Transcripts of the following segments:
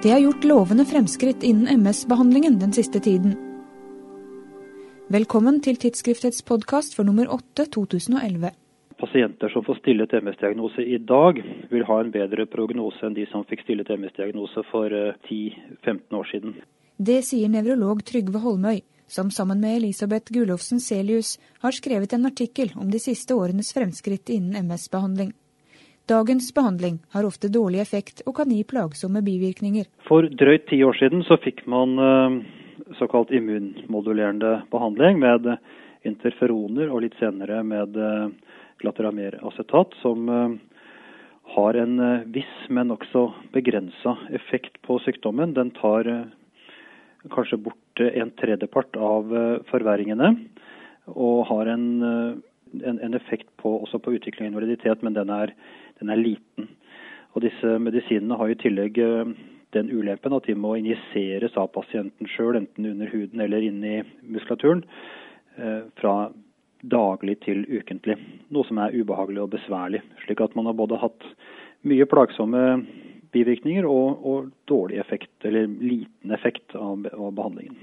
Det er gjort lovende fremskritt innen MS-behandlingen den siste tiden. Velkommen til tidsskriftets podkast for nummer 8 2011. Pasienter som får stillet MS-diagnose i dag, vil ha en bedre prognose enn de som fikk stillet MS-diagnose for 10-15 eh, år siden. Det sier nevrolog Trygve Holmøy, som sammen med Elisabeth Gulofsen Selius har skrevet en artikkel om de siste årenes fremskritt innen MS-behandling. Dagens behandling har ofte dårlig effekt og kan gi plagsomme bivirkninger. For drøyt ti år siden så fikk man eh, såkalt immunmodulerende behandling med interferoner og litt senere med eh, glatterameracetat, som eh, har en viss, men nokså begrensa effekt på sykdommen. Den tar kanskje bort en tredjepart av forverringene og har en, en, en effekt på, også på utvikling av invaliditet, men den er den er liten. Og disse medisinene har i tillegg eh, den ulempen at de må injiseres av pasienten sjøl, enten under huden eller inni muskulaturen, eh, fra daglig til ukentlig. Noe som er ubehagelig og besværlig. Slik at man har både hatt mye plagsomme bivirkninger og, og dårlig effekt, eller liten effekt av, av behandlingen.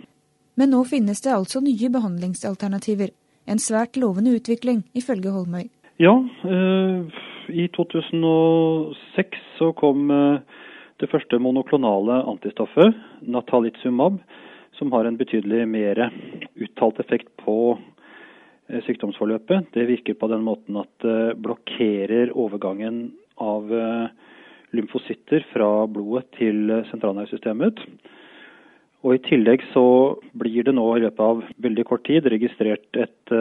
Men nå finnes det altså nye behandlingsalternativer. En svært lovende utvikling, ifølge Holmøy. Ja, øh, i 2006 så kom eh, det første monoklonale antistoffet, natalizumab, som har en betydelig mer uttalt effekt på eh, sykdomsforløpet. Det virker på den måten at det blokkerer overgangen av eh, lymfocytter fra blodet til sentralnervesystemet. Og I tillegg så blir det nå i løpet av veldig kort tid registrert et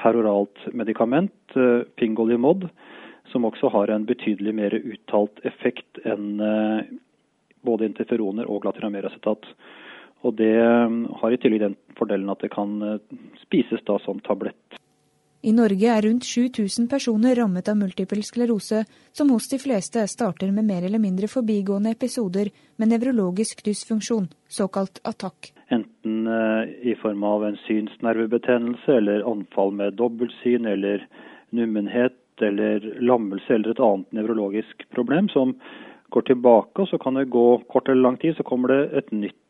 peroralt medikament, Pingolimod, som også har en betydelig mer uttalt effekt enn eh, både interferoner og glatirameracetat. Og det eh, har i tillegg den fordelen at det kan eh, spises da som tablett. I Norge er rundt 7000 personer rammet av multipel sklerose, som hos de fleste starter med mer eller mindre forbigående episoder med nevrologisk dysfunksjon, såkalt attakk. Enten i form av en synsnervebetennelse eller anfall med dobbeltsyn eller nummenhet eller lammelse eller et annet nevrologisk problem som går tilbake, og så kan det gå kort eller lang tid, så kommer det et nytt.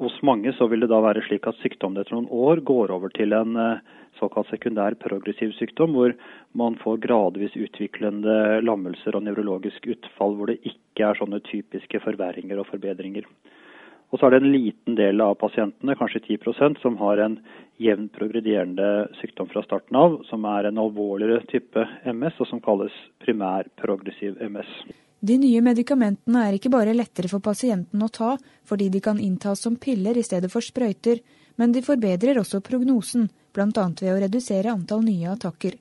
Hos mange så vil det da være slik at sykdommen etter noen år går over til en eh, såkalt sekundær progressiv sykdom, hvor man får gradvis utviklende lammelser og nevrologisk utfall hvor det ikke er sånne typiske forverringer og forbedringer. Og så er det en liten del av pasientene, kanskje 10% som har en jevn progredierende sykdom fra starten av, som er en alvorligere type MS, og som kalles primærprogressiv MS. De nye medikamentene er ikke bare lettere for pasienten å ta, fordi de kan inntas som piller i stedet for sprøyter, men de forbedrer også prognosen, bl.a. ved å redusere antall nye attakker.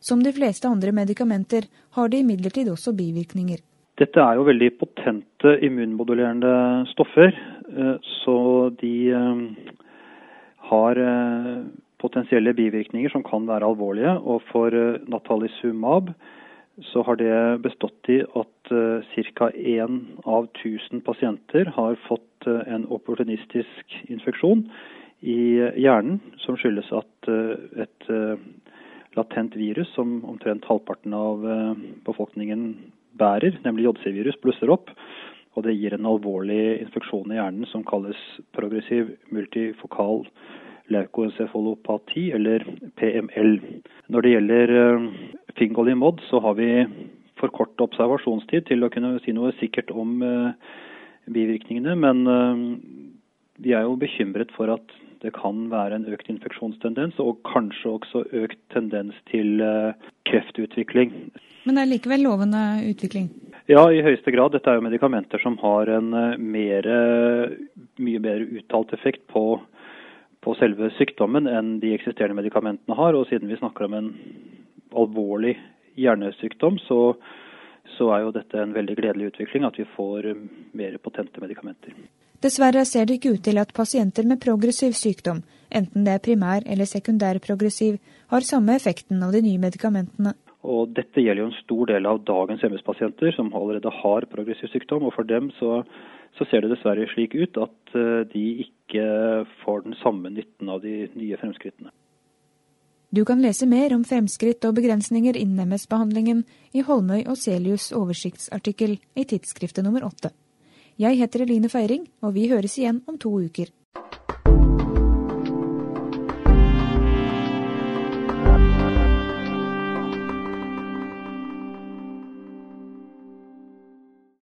Som de fleste andre medikamenter har de imidlertid også bivirkninger. Dette er jo veldig potente immunmodulerende stoffer, eh, så de eh, har eh, potensielle bivirkninger som kan være alvorlige. Og for natalisumab så har det bestått i at ca. 1 av 1000 pasienter har fått en opportunistisk infeksjon i hjernen som skyldes at et latent virus som omtrent halvparten av befolkningen bærer, nemlig JC-virus, blusser opp. Og det gir en alvorlig infeksjon i hjernen som kalles progressiv multifokal leukoencefalopati, eller PML. Når det gjelder uh, Fingolimod, så har vi for kort observasjonstid til å kunne si noe sikkert om uh, bivirkningene. Men uh, vi er jo bekymret for at det kan være en økt infeksjonstendens, og kanskje også økt tendens til kreftutvikling. Men det er likevel lovende utvikling? Ja, i høyeste grad. Dette er jo medikamenter som har en eh, mer, mye mer uttalt effekt på, på, selve sykdommen enn de eksisterende medikamentene har. Og siden vi snakker om en alvorlig hjernesykdom, så, så er jo dette en veldig gledelig utvikling, at vi får eh, mer potente medikamenter. Dessverre ser det ikke ut til at pasienter med progressiv sykdom, enten det er primær eller sekundærprogressiv, har samme effekten av de nye medikamentene. Og Dette gjelder jo en stor del av dagens MS-pasienter som allerede har progressiv sykdom. og For dem så, så, ser det dessverre slik ut at eh, de ikke får den samme nytten av de nye fremskrittene. Du kan lese mer om fremskritt og begrensninger innen MS-behandlingen i Holmøy og Selius' oversiktsartikkel i tidsskriftet nummer åtte. Jeg heter Eline Feiring, og vi høres igjen om to uker.